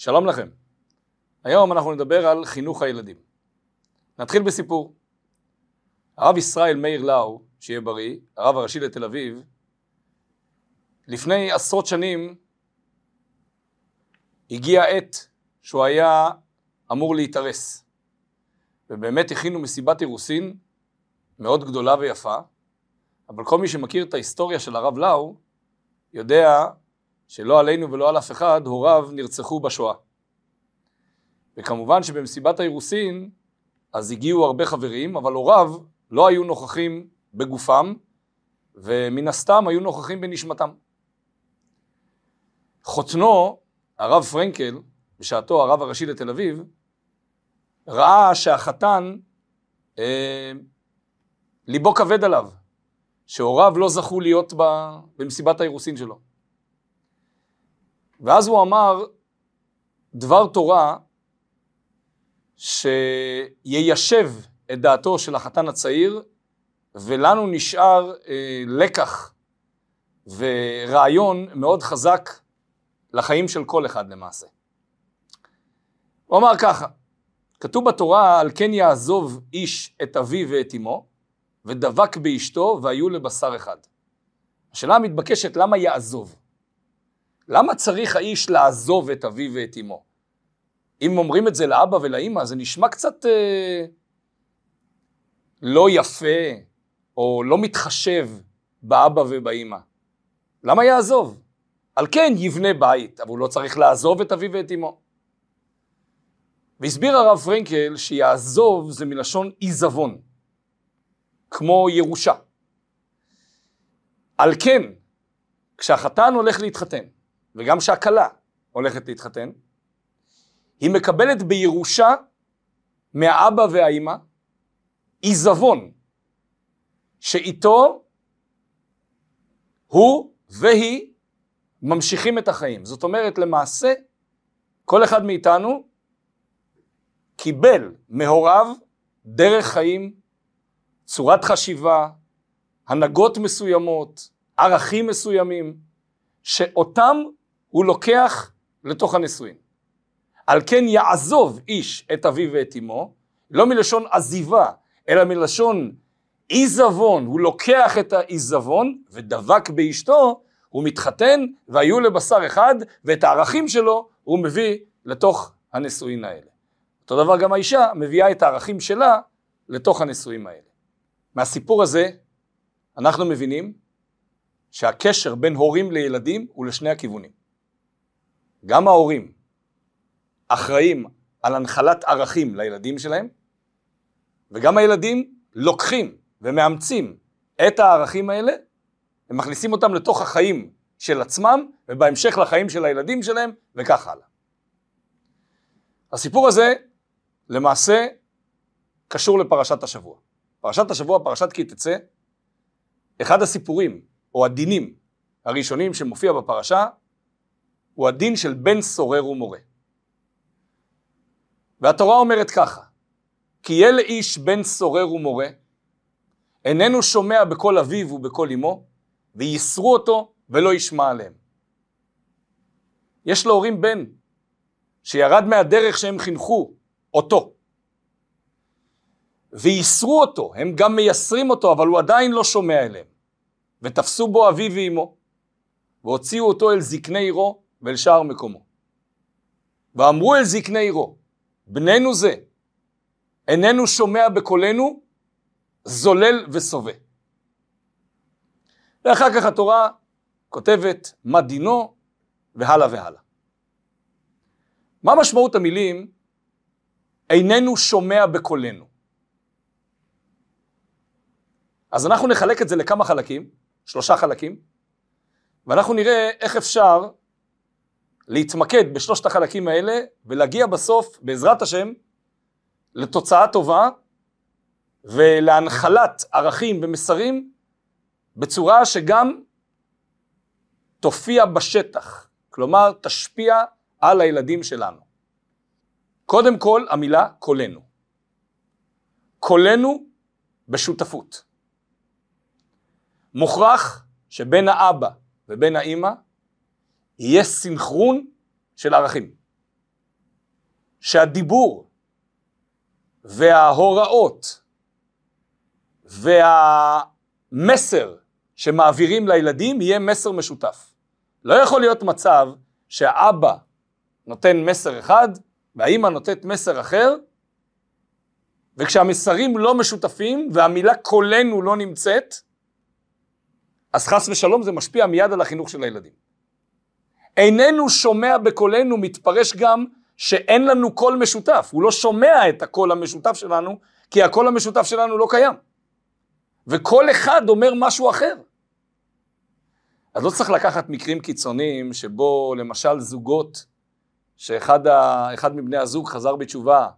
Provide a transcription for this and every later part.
שלום לכם. היום אנחנו נדבר על חינוך הילדים. נתחיל בסיפור. הרב ישראל מאיר לאו, שיהיה בריא, הרב הראשי לתל אביב, לפני עשרות שנים הגיע עת שהוא היה אמור להתארס. ובאמת הכינו מסיבת אירוסין מאוד גדולה ויפה, אבל כל מי שמכיר את ההיסטוריה של הרב לאו, יודע שלא עלינו ולא על אף אחד, הוריו נרצחו בשואה. וכמובן שבמסיבת האירוסין, אז הגיעו הרבה חברים, אבל הוריו לא היו נוכחים בגופם, ומן הסתם היו נוכחים בנשמתם. חותנו, הרב פרנקל, בשעתו הרב הראשי לתל אביב, ראה שהחתן, אה, ליבו כבד עליו, שהוריו לא זכו להיות במסיבת האירוסין שלו. ואז הוא אמר דבר תורה שיישב את דעתו של החתן הצעיר, ולנו נשאר אה, לקח ורעיון מאוד חזק לחיים של כל אחד למעשה. הוא אמר ככה, כתוב בתורה על כן יעזוב איש את אביו ואת אמו ודבק באשתו והיו לבשר אחד. השאלה המתבקשת למה יעזוב? למה צריך האיש לעזוב את אביו ואת אמו? אם אומרים את זה לאבא ולאימא זה נשמע קצת אה, לא יפה או לא מתחשב באבא ובאימא. למה יעזוב? על כן יבנה בית, אבל הוא לא צריך לעזוב את אביו ואת אמו. והסביר הרב פרנקל שיעזוב זה מלשון עיזבון, כמו ירושה. על כן, כשהחתן הולך להתחתן, וגם כשהכלה הולכת להתחתן, היא מקבלת בירושה מהאבא והאימא עיזבון, שאיתו הוא והיא ממשיכים את החיים. זאת אומרת, למעשה, כל אחד מאיתנו קיבל מהוריו דרך חיים, צורת חשיבה, הנהגות מסוימות, ערכים מסוימים, שאותם הוא לוקח לתוך הנישואין. על כן יעזוב איש את אביו ואת אמו, לא מלשון עזיבה, אלא מלשון עיזבון, הוא לוקח את העיזבון ודבק באשתו, הוא מתחתן והיו לבשר אחד, ואת הערכים שלו הוא מביא לתוך הנישואין האלה. אותו דבר גם האישה מביאה את הערכים שלה לתוך הנישואים האלה. מהסיפור הזה אנחנו מבינים שהקשר בין הורים לילדים הוא לשני הכיוונים. גם ההורים אחראים על הנחלת ערכים לילדים שלהם, וגם הילדים לוקחים ומאמצים את הערכים האלה ומכניסים אותם לתוך החיים של עצמם ובהמשך לחיים של הילדים שלהם וכך הלאה. הסיפור הזה למעשה קשור לפרשת השבוע. פרשת השבוע, פרשת כי תצא, אחד הסיפורים או הדינים הראשונים שמופיע בפרשה הוא הדין של בן סורר ומורה. והתורה אומרת ככה, כי יהיה לאיש בן סורר ומורה, איננו שומע בקול אביו ובקול אמו, וייסרו אותו ולא ישמע עליהם. יש להורים בן שירד מהדרך שהם חינכו אותו. וייסרו אותו, הם גם מייסרים אותו, אבל הוא עדיין לא שומע אליהם. ותפסו בו אבי ואמו, והוציאו אותו אל זקני עירו ואל שער מקומו. ואמרו אל זקני עירו, בננו זה, איננו שומע בקולנו, זולל וסובה. ואחר כך התורה כותבת מה דינו והלאה והלאה. מה משמעות המילים איננו שומע בקולנו? אז אנחנו נחלק את זה לכמה חלקים, שלושה חלקים, ואנחנו נראה איך אפשר להתמקד בשלושת החלקים האלה ולהגיע בסוף, בעזרת השם, לתוצאה טובה ולהנחלת ערכים ומסרים בצורה שגם תופיע בשטח, כלומר תשפיע על הילדים שלנו. קודם כל המילה קולנו. קולנו בשותפות. מוכרח שבין האבא ובין האימא יהיה סינכרון של ערכים. שהדיבור וההוראות והמסר שמעבירים לילדים יהיה מסר משותף. לא יכול להיות מצב שהאבא נותן מסר אחד והאימא נותנת מסר אחר, וכשהמסרים לא משותפים והמילה קולנו לא נמצאת, אז חס ושלום זה משפיע מיד על החינוך של הילדים. איננו שומע בקולנו מתפרש גם שאין לנו קול משותף, הוא לא שומע את הקול המשותף שלנו, כי הקול המשותף שלנו לא קיים. וכל אחד אומר משהו אחר. אז לא צריך לקחת מקרים קיצוניים שבו למשל זוגות שאחד ה, מבני הזוג חזר בתשובה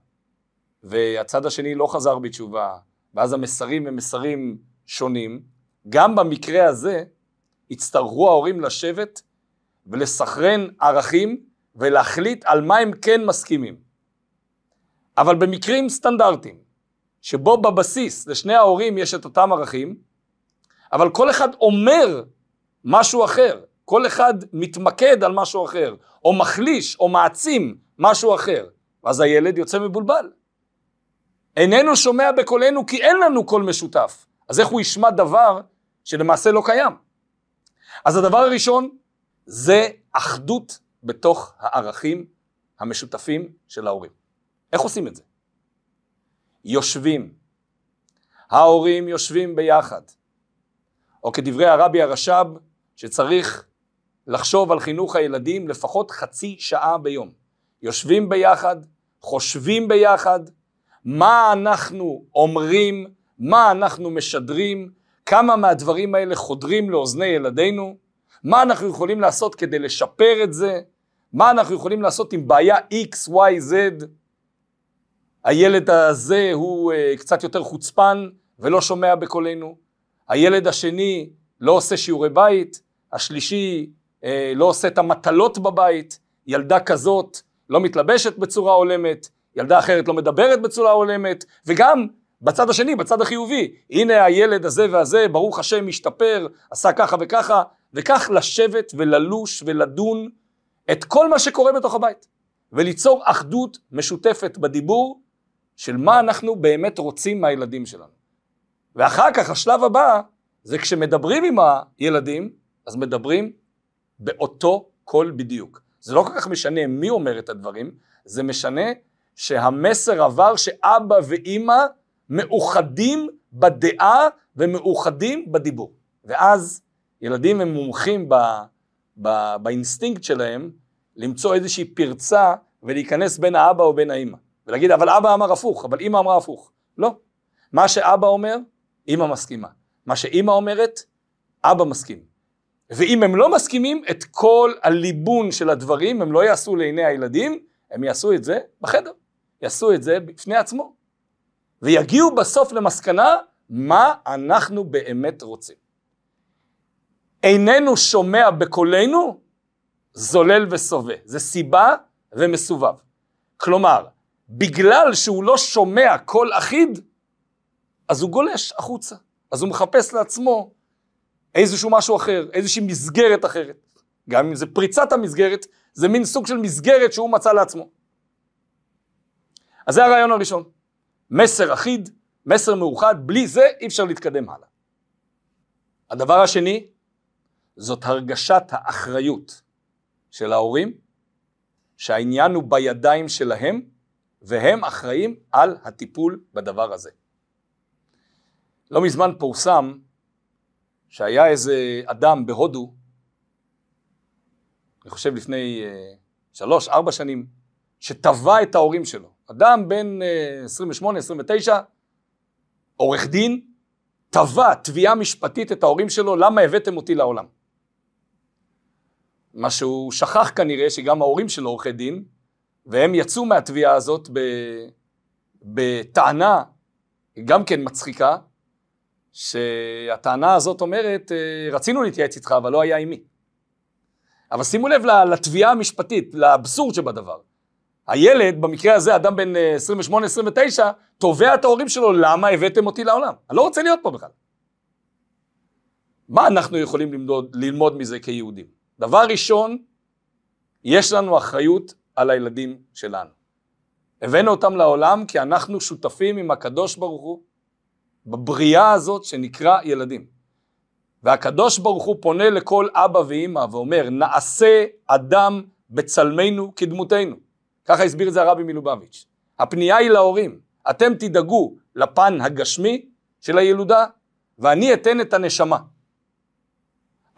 והצד השני לא חזר בתשובה ואז המסרים הם מסרים שונים, גם במקרה הזה יצטרכו ההורים לשבת ולסכרן ערכים ולהחליט על מה הם כן מסכימים. אבל במקרים סטנדרטיים, שבו בבסיס לשני ההורים יש את אותם ערכים, אבל כל אחד אומר משהו אחר, כל אחד מתמקד על משהו אחר, או מחליש או מעצים משהו אחר, ואז הילד יוצא מבולבל. איננו שומע בקולנו כי אין לנו קול משותף, אז איך הוא ישמע דבר שלמעשה לא קיים? אז הדבר הראשון זה אחדות בתוך הערכים המשותפים של ההורים. איך עושים את זה? יושבים. ההורים יושבים ביחד. או כדברי הרבי הרש"ב, שצריך לחשוב על חינוך הילדים לפחות חצי שעה ביום. יושבים ביחד, חושבים ביחד, מה אנחנו אומרים, מה אנחנו משדרים, כמה מהדברים האלה חודרים לאוזני ילדינו, מה אנחנו יכולים לעשות כדי לשפר את זה, מה אנחנו יכולים לעשות עם בעיה X, Y, Z. הילד הזה הוא uh, קצת יותר חוצפן ולא שומע בקולנו, הילד השני לא עושה שיעורי בית, השלישי uh, לא עושה את המטלות בבית, ילדה כזאת לא מתלבשת בצורה הולמת, ילדה אחרת לא מדברת בצורה הולמת, וגם בצד השני, בצד החיובי, הנה הילד הזה והזה, ברוך השם, משתפר, עשה ככה וככה, וכך לשבת וללוש ולדון את כל מה שקורה בתוך הבית, וליצור אחדות משותפת בדיבור של מה אנחנו באמת רוצים מהילדים שלנו. ואחר כך השלב הבא זה כשמדברים עם הילדים, אז מדברים באותו קול בדיוק. זה לא כל כך משנה מי אומר את הדברים, זה משנה שהמסר עבר שאבא ואימא מאוחדים בדעה ומאוחדים בדיבור. ואז ילדים הם מומחים ב, ב, באינסטינקט שלהם למצוא איזושהי פרצה ולהיכנס בין האבא או בין האימא. ולהגיד, אבל אבא אמר הפוך, אבל אימא אמרה הפוך. לא. מה שאבא אומר, אימא מסכימה. מה שאימא אומרת, אבא מסכים. ואם הם לא מסכימים, את כל הליבון של הדברים הם לא יעשו לעיני הילדים, הם יעשו את זה בחדר. יעשו את זה בפני עצמו. ויגיעו בסוף למסקנה מה אנחנו באמת רוצים. איננו שומע בקולנו, זולל וסובא. זה סיבה ומסובב. כלומר, בגלל שהוא לא שומע קול אחיד, אז הוא גולש החוצה. אז הוא מחפש לעצמו איזשהו משהו אחר, איזושהי מסגרת אחרת. גם אם זה פריצת המסגרת, זה מין סוג של מסגרת שהוא מצא לעצמו. אז זה הרעיון הראשון. מסר אחיד, מסר מאוחד, בלי זה אי אפשר להתקדם הלאה. הדבר השני, זאת הרגשת האחריות של ההורים, שהעניין הוא בידיים שלהם, והם אחראים על הטיפול בדבר הזה. לא מזמן פורסם שהיה איזה אדם בהודו, אני חושב לפני אה, שלוש, ארבע שנים, שטבע את ההורים שלו. אדם בן 28-29, אה, עורך דין, תבע תביעה משפטית את ההורים שלו, למה הבאתם אותי לעולם? מה שהוא שכח כנראה שגם ההורים שלו עורכי דין, והם יצאו מהתביעה הזאת בטענה גם כן מצחיקה, שהטענה הזאת אומרת, אה, רצינו להתייעץ איתך, אבל לא היה עם מי. אבל שימו לב לתביעה המשפטית, לאבסורד שבדבר. הילד, במקרה הזה, אדם בן 28-29, אה, תובע את ההורים שלו, למה הבאתם אותי לעולם? אני לא רוצה להיות פה בכלל. מה אנחנו יכולים ללמוד, ללמוד מזה כיהודים? דבר ראשון, יש לנו אחריות על הילדים שלנו. הבאנו אותם לעולם כי אנחנו שותפים עם הקדוש ברוך הוא בבריאה הזאת שנקרא ילדים. והקדוש ברוך הוא פונה לכל אבא ואימא ואומר נעשה אדם בצלמנו כדמותנו. ככה הסביר את זה הרבי מלובביץ'. הפנייה היא להורים, אתם תדאגו לפן הגשמי של הילודה ואני אתן את הנשמה.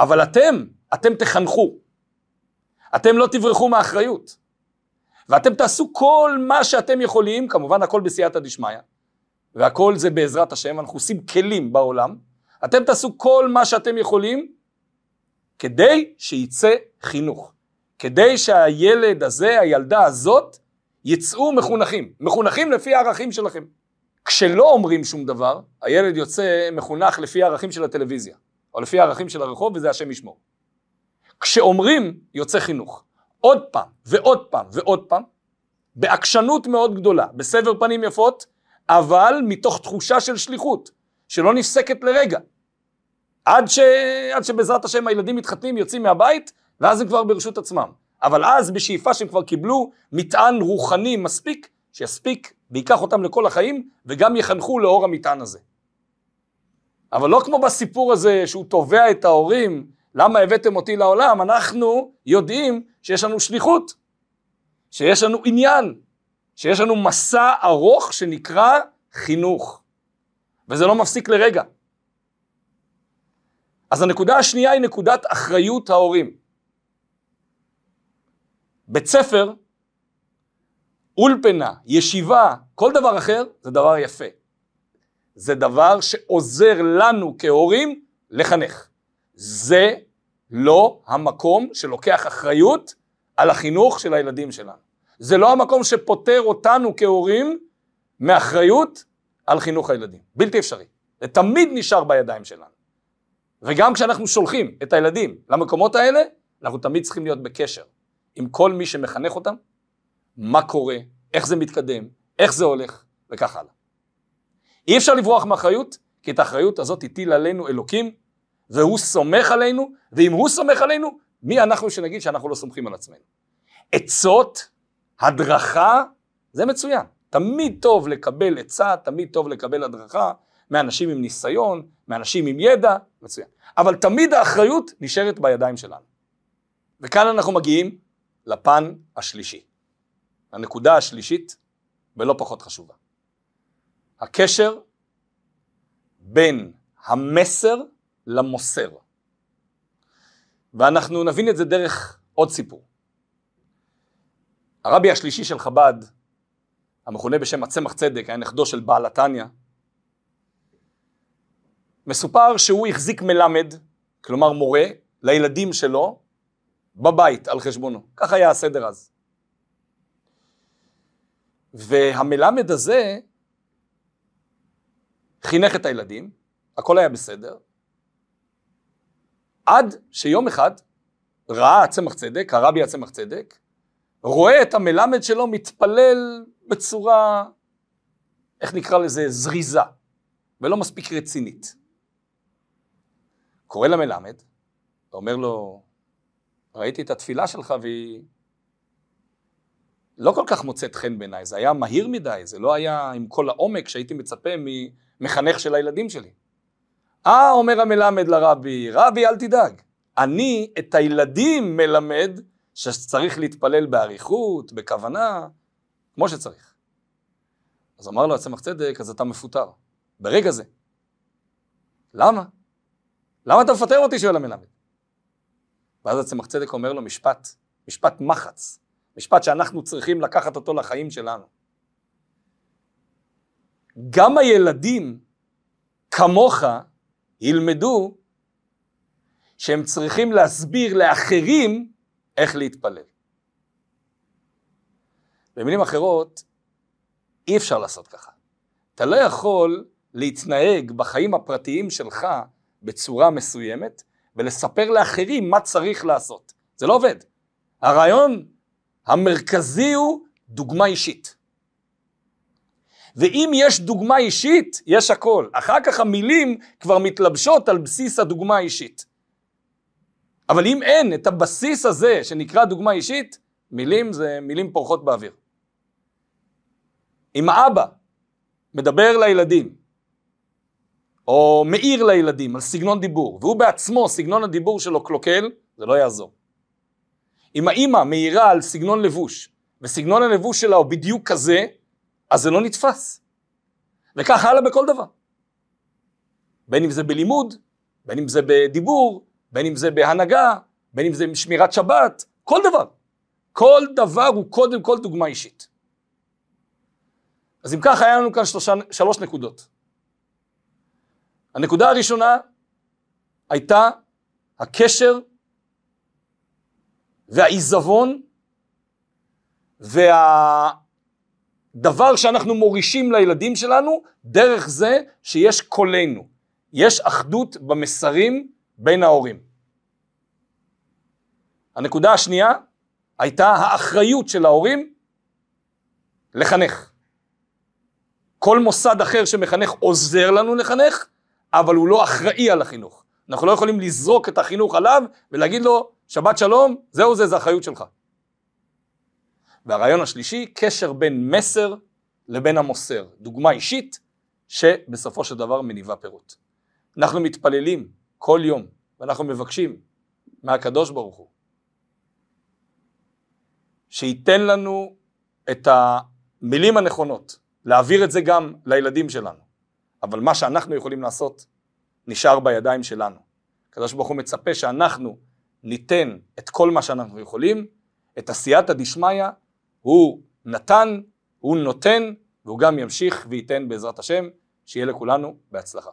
אבל אתם, אתם תחנכו. אתם לא תברחו מאחריות. ואתם תעשו כל מה שאתם יכולים, כמובן הכל בסייעתא דשמיא, והכל זה בעזרת השם, אנחנו עושים כלים בעולם, אתם תעשו כל מה שאתם יכולים כדי שיצא חינוך, כדי שהילד הזה, הילדה הזאת, יצאו מחונכים, מחונכים לפי הערכים שלכם. כשלא אומרים שום דבר, הילד יוצא מחונך לפי הערכים של הטלוויזיה, או לפי הערכים של הרחוב, וזה השם ישמור. כשאומרים, יוצא חינוך. עוד פעם, ועוד פעם, ועוד פעם, בעקשנות מאוד גדולה, בסבר פנים יפות, אבל מתוך תחושה של שליחות, שלא נפסקת לרגע. עד, ש... עד שבעזרת השם הילדים מתחתנים, יוצאים מהבית, ואז הם כבר ברשות עצמם. אבל אז בשאיפה שהם כבר קיבלו מטען רוחני מספיק, שיספיק וייקח אותם לכל החיים, וגם יחנכו לאור המטען הזה. אבל לא כמו בסיפור הזה שהוא תובע את ההורים, למה הבאתם אותי לעולם? אנחנו יודעים שיש לנו שליחות, שיש לנו עניין, שיש לנו מסע ארוך שנקרא חינוך, וזה לא מפסיק לרגע. אז הנקודה השנייה היא נקודת אחריות ההורים. בית ספר, אולפנה, ישיבה, כל דבר אחר, זה דבר יפה. זה דבר שעוזר לנו כהורים לחנך. זה לא המקום שלוקח אחריות על החינוך של הילדים שלנו. זה לא המקום שפוטר אותנו כהורים מאחריות על חינוך הילדים. בלתי אפשרי. זה תמיד נשאר בידיים שלנו. וגם כשאנחנו שולחים את הילדים למקומות האלה, אנחנו תמיד צריכים להיות בקשר עם כל מי שמחנך אותם, מה קורה, איך זה מתקדם, איך זה הולך, וכך הלאה. אי אפשר לברוח מאחריות, כי את האחריות הזאת הטיל עלינו אלוקים, והוא סומך עלינו, ואם הוא סומך עלינו, מי אנחנו שנגיד שאנחנו לא סומכים על עצמנו? עצות, הדרכה, זה מצוין. תמיד טוב לקבל עצה, תמיד טוב לקבל הדרכה מאנשים עם ניסיון, מאנשים עם ידע, מצוין. אבל תמיד האחריות נשארת בידיים שלנו. וכאן אנחנו מגיעים לפן השלישי. הנקודה השלישית, ולא פחות חשובה. הקשר בין המסר למוסר. ואנחנו נבין את זה דרך עוד סיפור. הרבי השלישי של חב"ד, המכונה בשם הצמח צדק, היה נכדו של בעל התניא, מסופר שהוא החזיק מלמד, כלומר מורה, לילדים שלו, בבית על חשבונו. כך היה הסדר אז. והמלמד הזה חינך את הילדים, הכל היה בסדר, עד שיום אחד ראה הצמח צדק, הרבי הצמח צדק, רואה את המלמד שלו מתפלל בצורה, איך נקרא לזה, זריזה, ולא מספיק רצינית. קורא למלמד, ואומר לו, ראיתי את התפילה שלך והיא לא כל כך מוצאת חן בעיניי, זה היה מהיר מדי, זה לא היה עם כל העומק שהייתי מצפה ממחנך של הילדים שלי. אה, אומר המלמד לרבי, רבי אל תדאג, אני את הילדים מלמד שצריך להתפלל באריכות, בכוונה, כמו שצריך. אז אמר לו הצמח צדק, אז אתה מפוטר, ברגע זה. למה? למה אתה מפטר אותי? שואל המלמד. ואז הצמח צדק אומר לו משפט, משפט מחץ, משפט שאנחנו צריכים לקחת אותו לחיים שלנו. גם הילדים כמוך ילמדו שהם צריכים להסביר לאחרים איך להתפלל. במילים אחרות, אי אפשר לעשות ככה. אתה לא יכול להתנהג בחיים הפרטיים שלך בצורה מסוימת ולספר לאחרים מה צריך לעשות. זה לא עובד. הרעיון המרכזי הוא דוגמה אישית. ואם יש דוגמה אישית, יש הכל. אחר כך המילים כבר מתלבשות על בסיס הדוגמה האישית. אבל אם אין את הבסיס הזה שנקרא דוגמה אישית, מילים זה מילים פורחות באוויר. אם האבא מדבר לילדים, או מעיר לילדים על סגנון דיבור, והוא בעצמו, סגנון הדיבור שלו קלוקל, זה לא יעזור. אם האימא מעירה על סגנון לבוש, וסגנון הלבוש שלה הוא בדיוק כזה, אז זה לא נתפס. וכך הלאה בכל דבר. בין אם זה בלימוד, בין אם זה בדיבור, בין אם זה בהנהגה, בין אם זה בשמירת שבת, כל דבר. כל דבר הוא קודם כל דוגמה אישית. אז אם כך היה לנו כאן שלושה, שלוש נקודות. הנקודה הראשונה הייתה הקשר והעיזבון והדבר שאנחנו מורישים לילדים שלנו דרך זה שיש קולנו, יש אחדות במסרים בין ההורים. הנקודה השנייה הייתה האחריות של ההורים לחנך. כל מוסד אחר שמחנך עוזר לנו לחנך, אבל הוא לא אחראי על החינוך. אנחנו לא יכולים לזרוק את החינוך עליו ולהגיד לו, שבת שלום, זהו זה, זה אחריות שלך. והרעיון השלישי, קשר בין מסר לבין המוסר. דוגמה אישית שבסופו של דבר מניבה פירות. אנחנו מתפללים כל יום ואנחנו מבקשים מהקדוש ברוך הוא שייתן לנו את המילים הנכונות, להעביר את זה גם לילדים שלנו. אבל מה שאנחנו יכולים לעשות נשאר בידיים שלנו. הקדוש ברוך הוא מצפה שאנחנו ניתן את כל מה שאנחנו יכולים, את עשייתא דשמיא, הוא נתן, הוא נותן, והוא גם ימשיך וייתן בעזרת השם, שיהיה לכולנו בהצלחה.